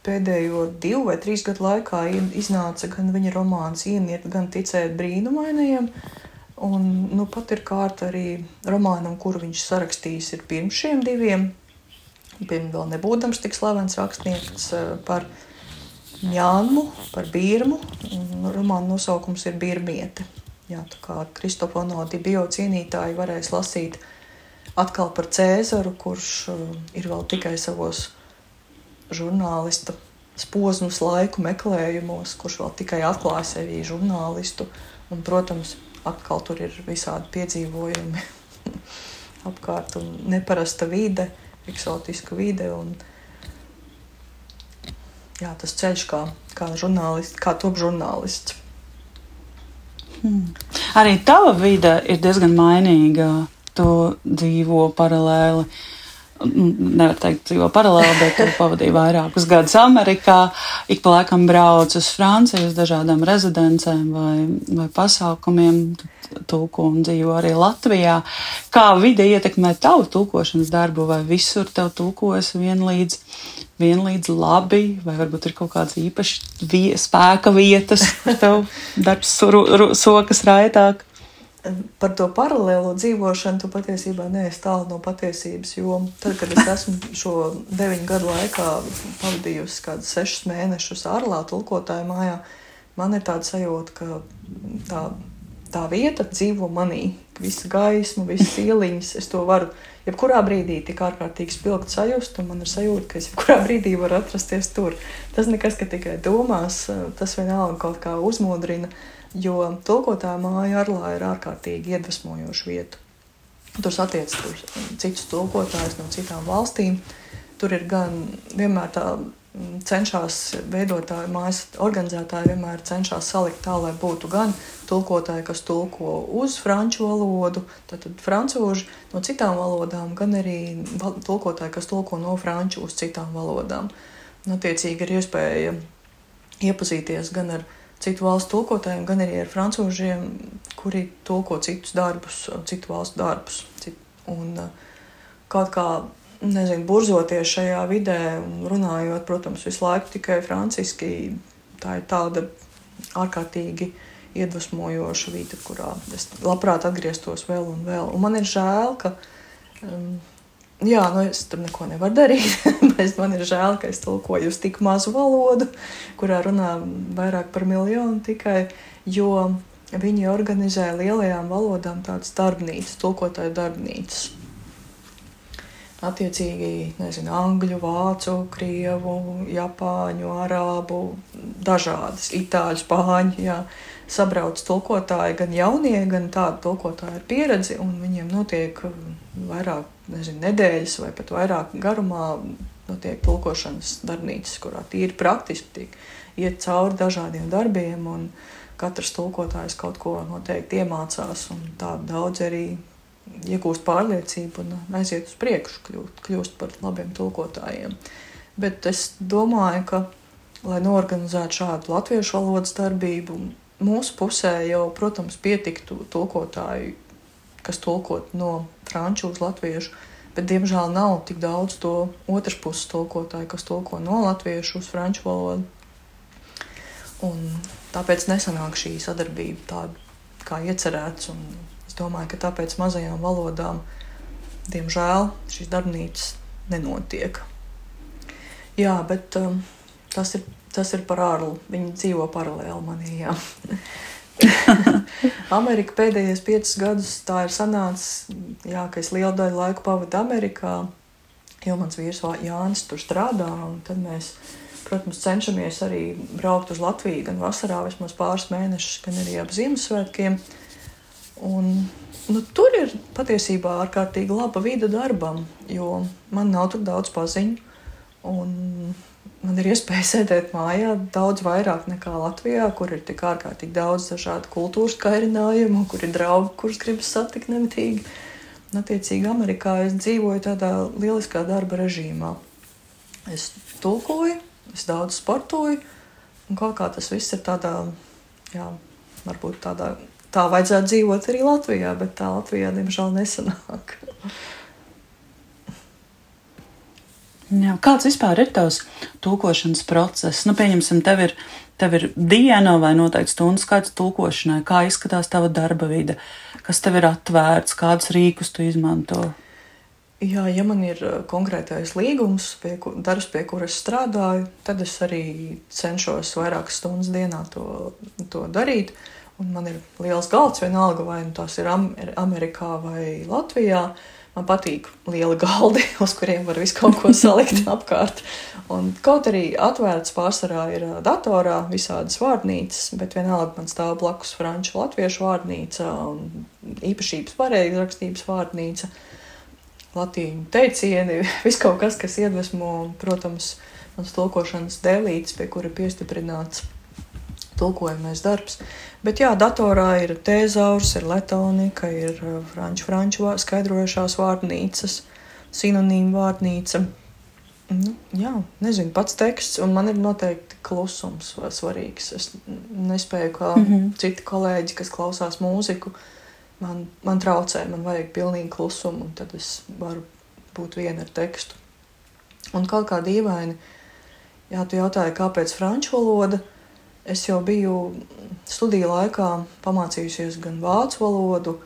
Pēdējo divu vai trīs gadu laikā iznāca gan viņa romāns Ieniet, gan Ticēt brīnumainajiem. Un nu, pat ir kārta arī romānam, kuru viņš sarakstījis ir pirms šiem diviem. Pirms vēl nebūdams tik slavens rakstnieks eh, par Jānu, par Birmu. Romāna nosaukums ir Birmiete. Jā, tā kā Kristofona Dibio cienītāji varēs lasīt uh, atkal par Cēzaru, kurš uh, ir vēl tikai savos žurnālista posmus laiku meklējumos, kurš vēl tikai atklāja sevi žurnālistu. Un, protams, atkal tur ir visādi piedzīvojumi apkārt un neparasta vide, eksotiska vide. Un, jā, tas ceļš kā, kā kā top žurnālists. Hmm. Arī tava vide ir diezgan mainīga tu dzīvo paralēli. Nevar teikt, dzīvo paralēli, bet tu pavadīji vairākus gadus Amerikā. Ik pa laikam brauc uz Franciju, uz dažādām rezidencēm vai, vai pasākumiem. Tulko un dzīvo arī Latvijā. Kā vide ietekmē tavu tulkošanas darbu, vai visur tev tulkojas vienlīdz, vienlīdz labi, vai varbūt ir kaut kādas īpašas vie, spēka vietas, kur tev darbs sokas raitāk? par to paralēlo dzīvošanu, tu patiesībā neesi tālu no patiesības. Jo tad, kad es esmu šo deviņu gadu laikā pavadījusi kaut kādus sešus mēnešus ārlā, tulkotāju mājā, man ir tāda sajūta, ka tā, tā vieta dzīvo manī. Visa gaisma, visas ieliņas, es to varu jebkurā brīdī tik ārkārtīgi spilgt sajust, un man ir sajūta, ka es jebkurā brīdī varu atrasties tur. Tas nekas, ka tikai domās, tas vienalga kaut kā uzmodrina. Jo tulkotāja māja Arlā ir ārkārtīgi iedvesmojoša vieta. Tur satiec tur citus tulkotājus no citām valstīm. Tur ir gan vienmēr tā cenšas veidotāji, mājas organizētāji vienmēr cenšas salikt tā, lai būtu gan tulkotāji, kas tulko uz franču valodu, tad francūži no citām valodām, gan arī tulkotāji, kas tulko no franču uz citām valodām. Un, attiecīgi ir iespēja iepazīties gan ar citu valstu tulkotājiem, gan arī ar francūžiem, kuri tulko citus darbus, citu valstu darbus. Cit, un, kaut kā nezinu, burzoties šajā vidē un runājot, protams, visu laiku tikai franciski, tā ir tāda ārkārtīgi iedvesmojoša vide, kurā es labprāt atgrieztos vēl un vēl. Un man ir žēl, ka um, Jā, nu es tur neko nevaru darīt. man ir žēl, ka es tulkoju uz tik mazu valodu, kurā runā vairāk par miljonu tikai, jo viņi organizē lielajām valodām tādas darbnīcas, tulkotāju darbnīcas. Attiecīgi, nezinu, angļu, vācu, krievu, japāņu, arābu, dažādas, itāļu, spāņu, jā, sabrauc tulkotāji, gan jaunie, gan tādi tulkotāji ar pieredzi, un viņiem notiek vairāk, nezinu, nedēļas vai pat vairāk garumā notiek tulkošanas darbnīcas, kurā tīri praktiski tiek iet cauri dažādiem darbiem, un katrs tulkotājs kaut ko noteikti iemācās, un tā daudz arī iegūst pārliecību un aiziet uz priekšu, kļūst, kļūst par labiem tulkotājiem. Bet es domāju, ka, lai norganizētu šādu latviešu valodas darbību, mūsu pusē jau, protams, pietiktu tulkotāju, kas tulkot no franču uz latviešu, bet, diemžēl, nav tik daudz to otras puses tulkotāju, kas tulko no latviešu uz franču valodu. Un tāpēc nesanāk šī sadarbība tāda, kā iecerēts. Un, domāju, ka tāpēc mazajām valodām, diemžēl, šīs darbnīcas nenotiek. Jā, bet um, tas, ir, tas ir par ārlu. Viņi dzīvo paralēli manī. Amerika pēdējos piecus gadus tā ir sanācis, jā, ka es lielu daļu laika pavadu Amerikā, jo mans vīrs Jānis tur strādā. Tad mēs, protams, cenšamies arī braukt uz Latviju gan vasarā, vismaz pāris mēnešus, gan arī ap Ziemassvētkiem. Uh, Un, nu, tur ir patiesībā ārkārtīgi laba vide darbam, jo man nav tur daudz paziņu. Man ir iespēja sēdēt mājā daudz vairāk nekā Latvijā, kur ir tik ārkārtīgi daudz dažādu kultūras kairinājumu, kur ir draugi, kurus gribas satikt nemitīgi. Un, attiecīgi, Amerikā es dzīvoju tādā lieliskā darba režīmā. Es tulkoju, es daudz sportoju, un kaut kā tas viss ir tādā, jā, varbūt tādā tā vajadzētu dzīvot arī Latvijā, bet tā Latvijā diemžēl nesanāk. Jā, kāds vispār ir tavs tulkošanas process? Nu, pieņemsim, tev ir, tev ir diena vai noteikti stundu skaits tulkošanai. Kā izskatās tava darba vide? Kas tev ir atvērts, kādus rīkus tu izmanto? Jā, ja man ir uh, konkrētais līgums, pie, darbs, pie kuras strādāju, tad es arī cenšos vairākas stundas dienā to, to darīt. Uh, un man ir liels galds, vienalga vai nu tās ir Amerikā vai Latvijā. Man patīk lieli galdi, uz kuriem var visu kaut ko salikt apkārt. Un kaut arī atvērts pārsvarā ir datorā visādas vārnīcas, bet vienalga man stāv blakus franču latviešu vārnīca un īpašības pareizrakstības vārnīca, latīņu teicieni, viss kaut kas, kas iedvesmo, protams, mans tulkošanas dēlītes, pie kura piestiprināts tulkojamais darbs. Bet jā, datorā ir tēzaurs, ir letonika, ir uh, franču, franču skaidrojušās vārnīcas, sinonīmu vārnīca. Nu, jā, nezinu, pats teksts, un man ir noteikti klusums svarīgs. Es nespēju, kā mm -hmm. citi kolēģi, kas klausās mūziku, man, man traucē, man vajag pilnīgi klusumu, un tad es varu būt viena ar tekstu. Un kaut kā dīvaini, jā, tu jautāji, kāpēc franču valoda? Es jau biju studiju laikā pamācījusies gan vācu valodu,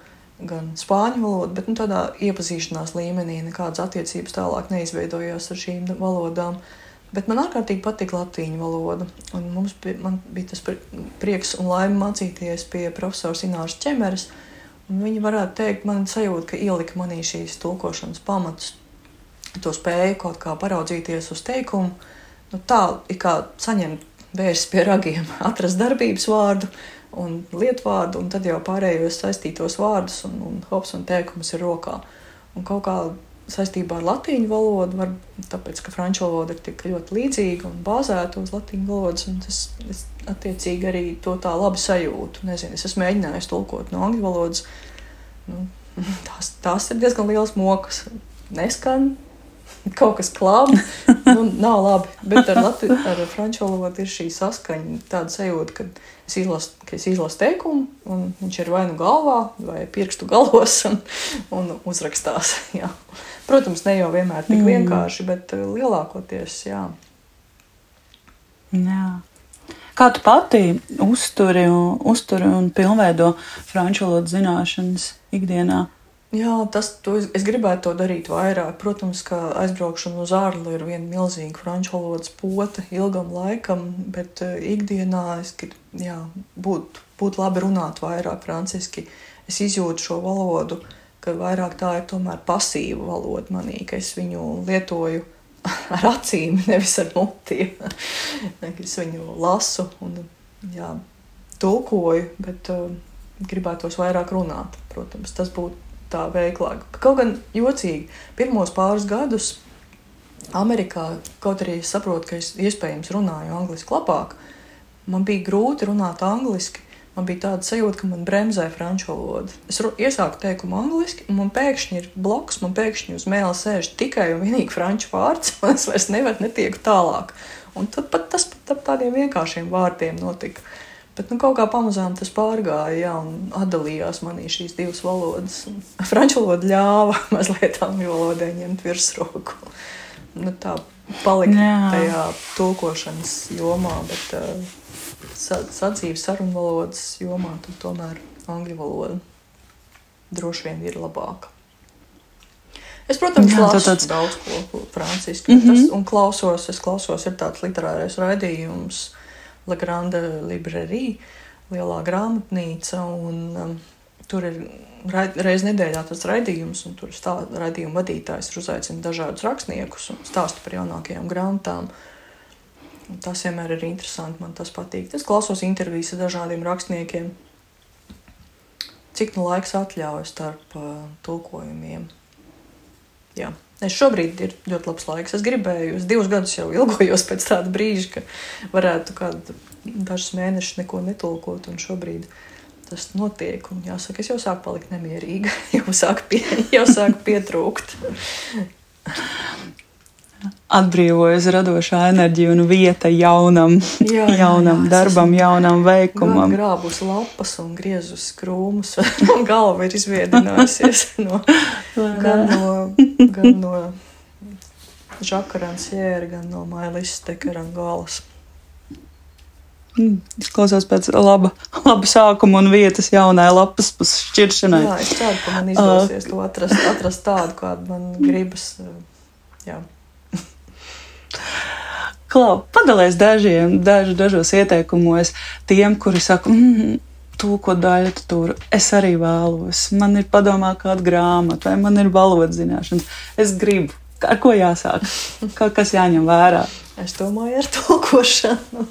gan spāņu valodu, bet nu, tādā iepazīšanās līmenī nekādas attiecības tālāk neizveidojās ar šīm valodām. Bet man ārkārtīgi patīk latīņu valoda. Un mums bija, bija tas prieks un laime mācīties pie profesora Ināras ķemeres. Viņa varētu teikt, man sajūta, ka ielika manī šīs tulkošanas pamatus. To spēju kaut kā paraudzīties uz teikumu, nu, tā kā saņemt vērst pie ragiem, atrast darbības vārdu un lietu vārdu, un tad jau pārējos saistītos vārdus un, un hops un teikumus ir rokā. Un kaut kā saistībā ar latīņu valodu, var, tāpēc, ka franču valoda ir tik ļoti līdzīga un bāzēta uz latīņu valodas, un tas, es attiecīgi arī to tā labi sajūtu. Nezinu, es esmu mēģinājis tulkot no angļu valodas. Nu, tās, tās ir diezgan liels mokas. Neskan, kaut kas klāba. Nu, nav labi. Bet ar, Lati, ar franču valodu ir šī saskaņa, tāda sajūta, ka es izlasu, ka es izlasu teikumu, un viņš ir vai nu galvā, vai pirkstu galos, un, un uzrakstās. Jā. Protams, ne jau vienmēr tik mm. vienkārši, bet eh, lielākoties jā. jā. Kā tu pati uzturi, uzturi un pilnveido franču valodas zināšanas ikdienā? Jā, tas es, es gribētu to darīt vairāk. Protams, ka aizbraukšana uz ārli ir viena milzīga franču valodas pote ilgam laikam, bet uh, ikdienā es būtu būt labi runāt vairāk franciski. Es izjūtu šo valodu ka vairāk tā ir tomēr pasīva valoda manī, ka es viņu lietoju ar acīm, nevis ar mutiem. es viņu lasu un jā, tulkoju, bet uh, gribētos vairāk runāt. Protams, tas būtu tā veiklāk. Kaut gan jocīgi, pirmos pāris gadus Amerikā, kaut arī es saprotu, ka es iespējams runāju angliski labāk, man bija grūti runāt angliski. Man bija tāda sajūta, ka man bremzē franču valoda. Es iesāku teikumu angliski, un man pēkšņi ir bloks, man pēkšņi uz mēlā sēž tikai un vienīgi franču vārds, un es vairs nevaru netieku tālāk. Un tad pat tas pat ar tādiem vienkāršiem vārdiem notika. Bet nu, kaut kā pamazām tas pārgāja, jā, un atdalījās manī šīs divas valodas. Franču valoda ļāva mazliet angļu valodai ņemt virsroku. Nu, tā palika jā. tajā tulkošanas jomā, bet uh, sadzīves sarunu valodas jomā tomēr angļu valoda droši vien ir labāka. Es, protams, Jā, lasu tāds... daudz ko franciski, mm -hmm. tas, un klausos, es klausos, ir tāds literārais raidījums, La Grande Librairie, lielā grāmatnīca, un um, tur ir reizes nedēļā tas raidījums, un tur stā, raidījuma vadītājs ir uzaicinājis dažādus rakstniekus un stāsta par jaunākajām grāmatām. Un tas vienmēr ir interesanti, man tas patīk. Es klausos intervijas ar dažādiem rakstniekiem. Cik nu laiks atļauj starp uh, tulkojumiem? Jā. Es šobrīd ir ļoti labs laiks. Es gribēju, es divus gadus jau ilgojos pēc tāda brīža, ka varētu kādu dažus mēnešus neko netulkot, un šobrīd tas notiek. Un jāsaka, es jau sāku palikt nemierīga, jau sāku, pie, jau sāku pietrūkt atbrīvojas radošā enerģija un vieta jaunam, jā, jā, jaunam jā, darbam, jaunam veikumam. Grābus lapas un griezus krūmus. Galva ir izviedinājusies no, gan no, gan no Žakarans jēra, gan no Mailis Tekarangalas. Mm, izklausās pēc laba, laba sākuma un vietas jaunai lapas šķiršanai. Jā, es ceru, ka man izdosies uh. to atrast, atrast tādu, kādu man gribas. Jā. Klau, padalies dažiem, daž, dažos ieteikumos tiem, kuri saka, mm, tulko daļu tur. Es arī vēlos. Man ir padomā kāda grāmata, vai man ir valodas zināšanas. Es gribu. Ar ko jāsāk? Kā, kas jāņem vērā? Es domāju, ar tulkošanu.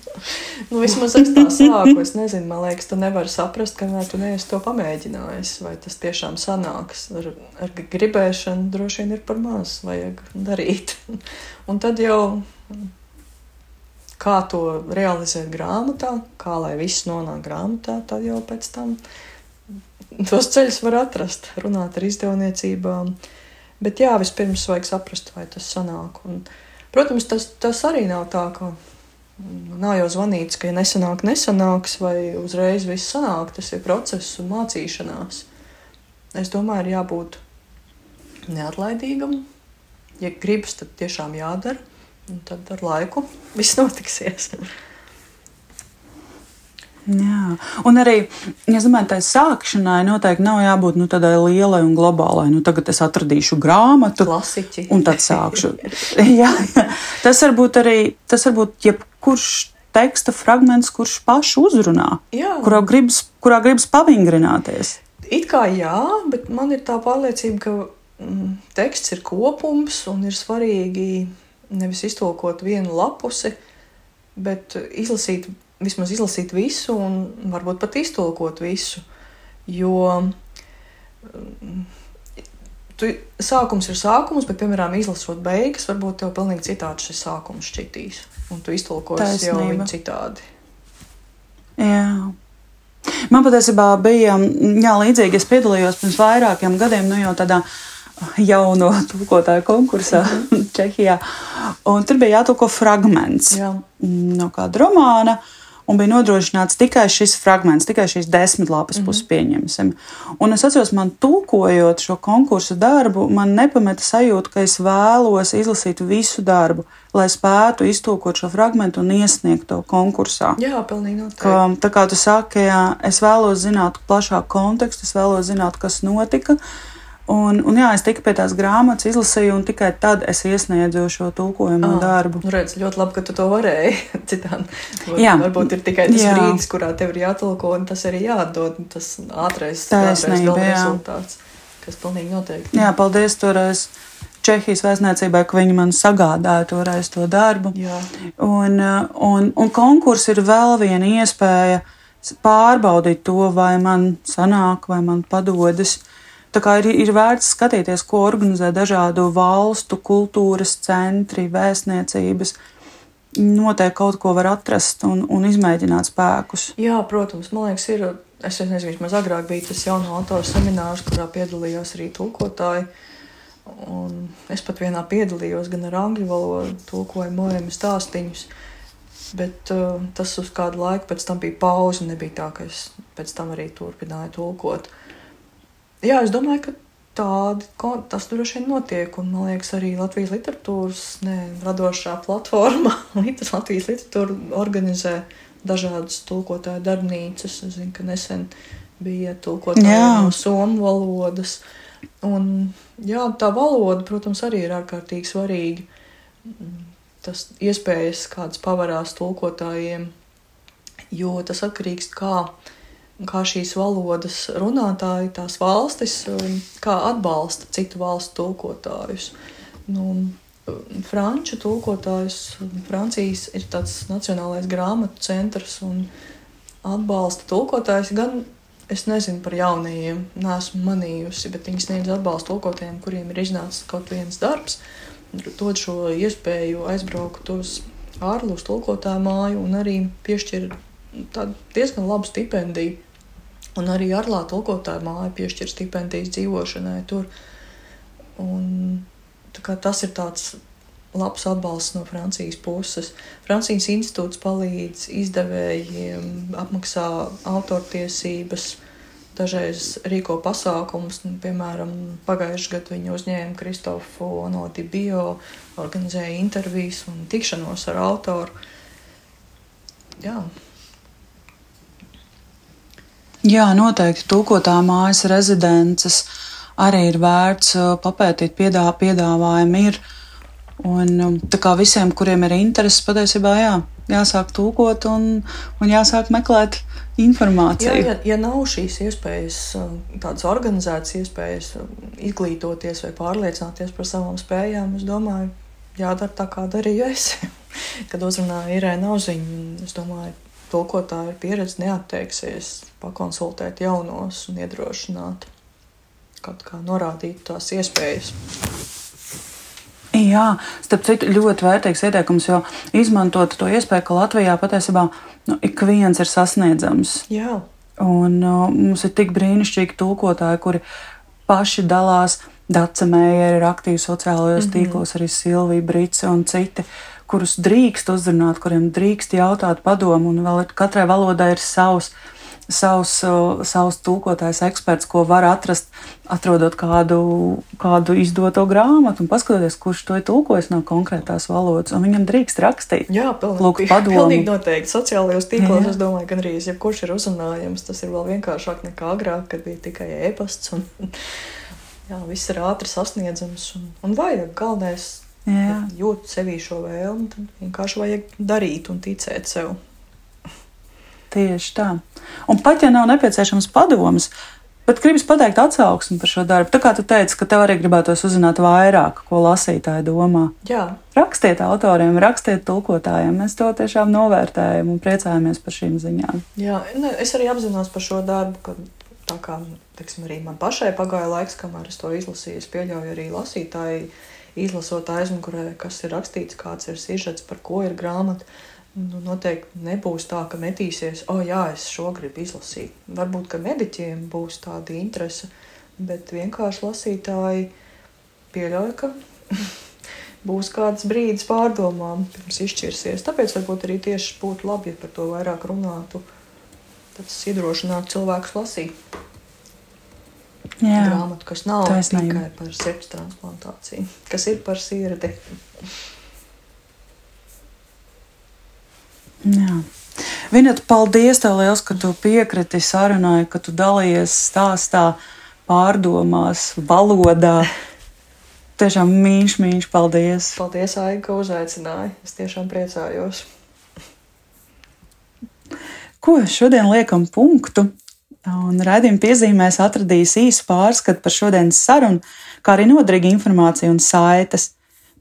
nu, vismaz es tā sāku. Es nezinu, man liekas, tu nevari saprast, kamēr tu neesi to pamēģinājis. Vai tas tiešām sanāks. Ar, ar gribēšanu droši vien ir par maz. Vajag darīt. Un tad jau kā to realizēt grāmatā, kā lai viss nonāk grāmatā, tad jau pēc tam tos ceļus var atrast, runāt ar izdevniecībām. Bet jā, vispirms vajag saprast, vai tas sanāk. Un, protams, tas, tas arī nav tā, ka nav jau zvanīts, ka ja nesanāk, nesanāks, vai uzreiz viss sanāk. Tas ir process un mācīšanās. Es domāju, ir jābūt neatlaidīgam. Ja gribas, tad tiešām jādara. Un tad ar laiku viss notiksies. Jā, un arī, es domāju, tā sākšanai noteikti nav jābūt nu, tādai lielai un globālai. Nu, tagad es atradīšu grāmatu, Klasiķi. un tad sākšu. jā, jā. Tas var būt arī, tas var būt jebkurš teksta fragments, kurš pašu uzrunā, jā. kurā gribas, kurā gribas pavingrināties. It kā jā, bet man ir tā pārliecība, ka mm, teksts ir kopums un ir svarīgi nevis iztolkot vienu lapusi, bet izlasīt, vismaz izlasīt visu un varbūt pat iztolkot visu. Jo mm, tu, sākums ir sākums, bet, piemēram, izlasot beigas, varbūt tev pilnīgi citādi šis sākums šķitīs. Un tu iztolkosi jau viņu citādi. Jā. Man patiesībā bija jā, līdzīgi. Es piedalījos pirms vairākiem gadiem, nu jau tādā uh, jauno tulkotāju konkursā mm -hmm. Čehijā. Un tur bija jātulko fragments Jā. no kāda romāna. Un bija nodrošināts tikai šis fragments, tikai šīs desmit lapas mm -hmm. puses pieņemsim. Un es atceros, man tulkojot šo konkursu darbu, man nepameta sajūta, ka es vēlos izlasīt visu darbu, lai spētu iztulkot šo fragment un iesniegt to konkursā. Jā, pilnīgi noteikti. Ka, tā kā tu saki, jā, es vēlos zināt plašāku kontekstu, es vēlos zināt, kas notika. Uh, Un, un jā, es tiku pie tās grāmatas, izlasīju, un tikai tad es iesniedzu šo tulkojumu ah, darbu. Nu redz, ļoti labi, ka tu to varēji. Citādi jā. varbūt ir tikai tas jā. brīdis, kurā tev ir jātulko, un tas arī jādod tas ātrais, ātrais gala rezultāts. kas pilnīgi noteikti. Jā, paldies toreiz. Čehijas vēstniecībai, ka viņi man sagādāja toreiz to darbu. Jā. Un, un, un konkurss ir vēl viena iespēja pārbaudīt to, vai man sanāk, vai man padodas. Tā kā ir, ir vērts skatīties, ko organizē dažādu valstu kultūras centri, vēstniecības. Noteikti kaut ko var atrast un, un izmēģināt spēkus. Jā, protams, man liekas, ir. Es nezinu, vismaz agrāk bija tas jauno autoru seminārs, kurā piedalījās arī tulkotāji. Uh, Un es pat vienā piedalījos gan ar angļu valodu, tulkoju mojami stāstīņus. Bet uh, tas uz kādu laiku pēc tam bija pauze. Nebija tā, ka es pēc tam arī turpināju tulkot. Jā, es domāju, ka tādi, tas droši vien notiek. Un man liekas, arī Latvijas literatūras ne, radošā platforma, Latvijas literatūra organizē dažādas tulkotāju darbnīcas. Es zinu, ka nesen bija tulkotāji no somu valodas. Un, jā, tā valoda, protams, arī ir ārkārtīgi svarīga. Tas iespējas, kādas pavarās tulkotājiem, jo tas atkarīgs no kā, kā šīs valodas runātāji, tās valstis, kā atbalsta citu valstu tulkotājus. Nu, Franču tulkotājs, Francijas ir tāds nacionālais grāmatu centrs un atbalsta tulkotājs gan Es nezinu par jaunajiem, neesmu manījusi, bet viņi sniedz atbalstu tulkotājiem, kuriem ir iznācis kaut viens darbs. Dod šo iespēju aizbraukt uz ārlūstu tulkotāju māju un arī piešķir diezgan labu stipendiju. Un arī ārlā tulkotāja māja piešķir stipendijas dzīvošanai tur. Un, tas ir tāds labs atbalsts no Francijas puses. Francijas institūts palīdz izdevējiem, apmaksā autortiesības, dažreiz rīko pasākumus. Piemēram, pagājušajā gadā viņi uzņēma Kristofu Onoti Bio, organizēja intervijas un tikšanos ar autoru. Jā. Jā, noteikti tūkotā mājas rezidences arī ir vērts uh, papētīt, piedā, piedāvājumi ir. Un, um, tā kā visiem, kuriem ir interesi, patiesībā jā, jāsāk tūkot un, un jāsāk meklēt informāciju. Jā, ja, ja nav šīs iespējas, um, tādas organizētas iespējas um, izglītoties vai pārliecināties par savām spējām, es domāju, jādara tā, kā darīju es. Kad uzrunāju Irēnu Auziņu, es domāju, tulkotāju pieredze neatteiksies pakonsultēt jaunos un iedrošināt kaut kā norādīt tās iespējas. Jā, starp citu, ļoti vērtīgs ieteikums, jo izmantot to iespēju, ka Latvijā patiesībā nu, ik viens ir sasniedzams. Jā. Un uh, mums ir tik brīnišķīgi tulkotāji, kuri paši dalās. Dace Mēja ir aktīva sociālajos mm -hmm. tīklos, arī Silvija Brīsīs un citi, kurus drīkst uzrunāt, kuriem drīkst jautāt padomu, un vēl katrai valodai ir savs savs, savs tulkotājs eksperts, ko var atrast, atrodot kādu, kādu izdoto grāmatu un paskatoties, kurš to ir tulkojis no konkrētās valodas. Viņam drīkst rakstīt. Jā, pilnīgi, pilnīgi noteikti. Sociālajos tīklos, Jā. es domāju, ka arī jebkurš ir uzrunājams. Tas ir vēl vienkāršāk nekā agrāk, kad bija tikai e-pasts. Un, jā, viss ir ātri sasniedzams un, un vajag galvenais. Jūt sevī šo vēlmi, tad vienkārši vajag darīt un ticēt sev. Tieši tā. Un pat ja nav nepieciešams padoms, bet gribas pateikt atsauksmi par šo darbu. Tā kā tu teici, ka tev arī gribētos uzzināt vairāk, ko lasītāji domā. Jā. Rakstiet autoriem, rakstiet tulkotājiem. Mēs to tiešām novērtējam un priecājamies par šīm ziņām. Jā, es arī apzinos par šo darbu, ka tā kā teiksim, arī man pašai pagāja laiks, kamēr es to izlasīju, es pieļauju arī lasītāji izlasot aizmugurē, kas ir rakstīts, kāds ir sižets, par ko ir grāmata. Nu, noteikti nebūs tā, ka metīsies, o, oh, jā, es šo gribu izlasīt. Varbūt, ka mediķiem būs tāda interese, bet vienkārši lasītāji pieļauj, ka būs kāds brīdis pārdomām, pirms izšķirsies. Tāpēc varbūt arī tieši būtu labi, ja par to vairāk runātu. Tas iedrošinātu cilvēkus lasīt. Jā, grāmatu, kas nav Taisnība. tikai par sirds transplantāciju, kas ir par sirdi. Jā. Viņat, paldies tev liels, ka tu piekriti sarunai, ka tu dalījies stāstā, pārdomās, valodā. Tiešām mīļš, mīļš, paldies. Paldies, Aigi, ka uzaicināji. Es tiešām priecājos. Ko šodien liekam punktu? Un raidījuma piezīmēs atradīs īsu pārskatu par šodienas sarunu, kā arī noderīgu informāciju un saites.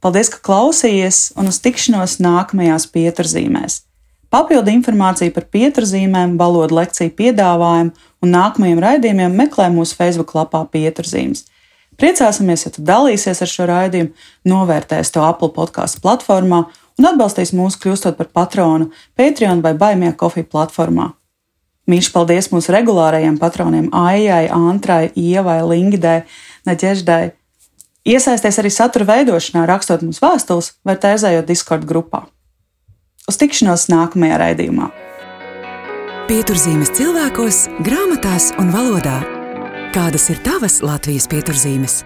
Paldies, ka klausījies un uz tikšanos nākamajās pieturzīmēs. Papildu informāciju par pieturzīmēm, valodu lekciju piedāvājumu un nākamajiem raidījumiem meklē mūsu Facebook lapā Pieturzīmes. Priecāsimies, ja tu dalīsies ar šo raidījumu, novērtēs to Apple podkāstu platformā un atbalstīs mūs kļūstot par patronu Patreon vai Baimie kofiju platformā. Mīļš paldies mūsu regulārajiem patroniem Aijai, Antrai, Ievai, Lingdai, Naģeždai. Iesaisties arī satura veidošanā, rakstot mums vēstules vai tēzējot Discord grupā. Uz tikšanos nākamajā raidījumā! Pieturzīmes cilvēkos, grāmatās un valodā. Kādas ir tavas Latvijas pieturzīmes?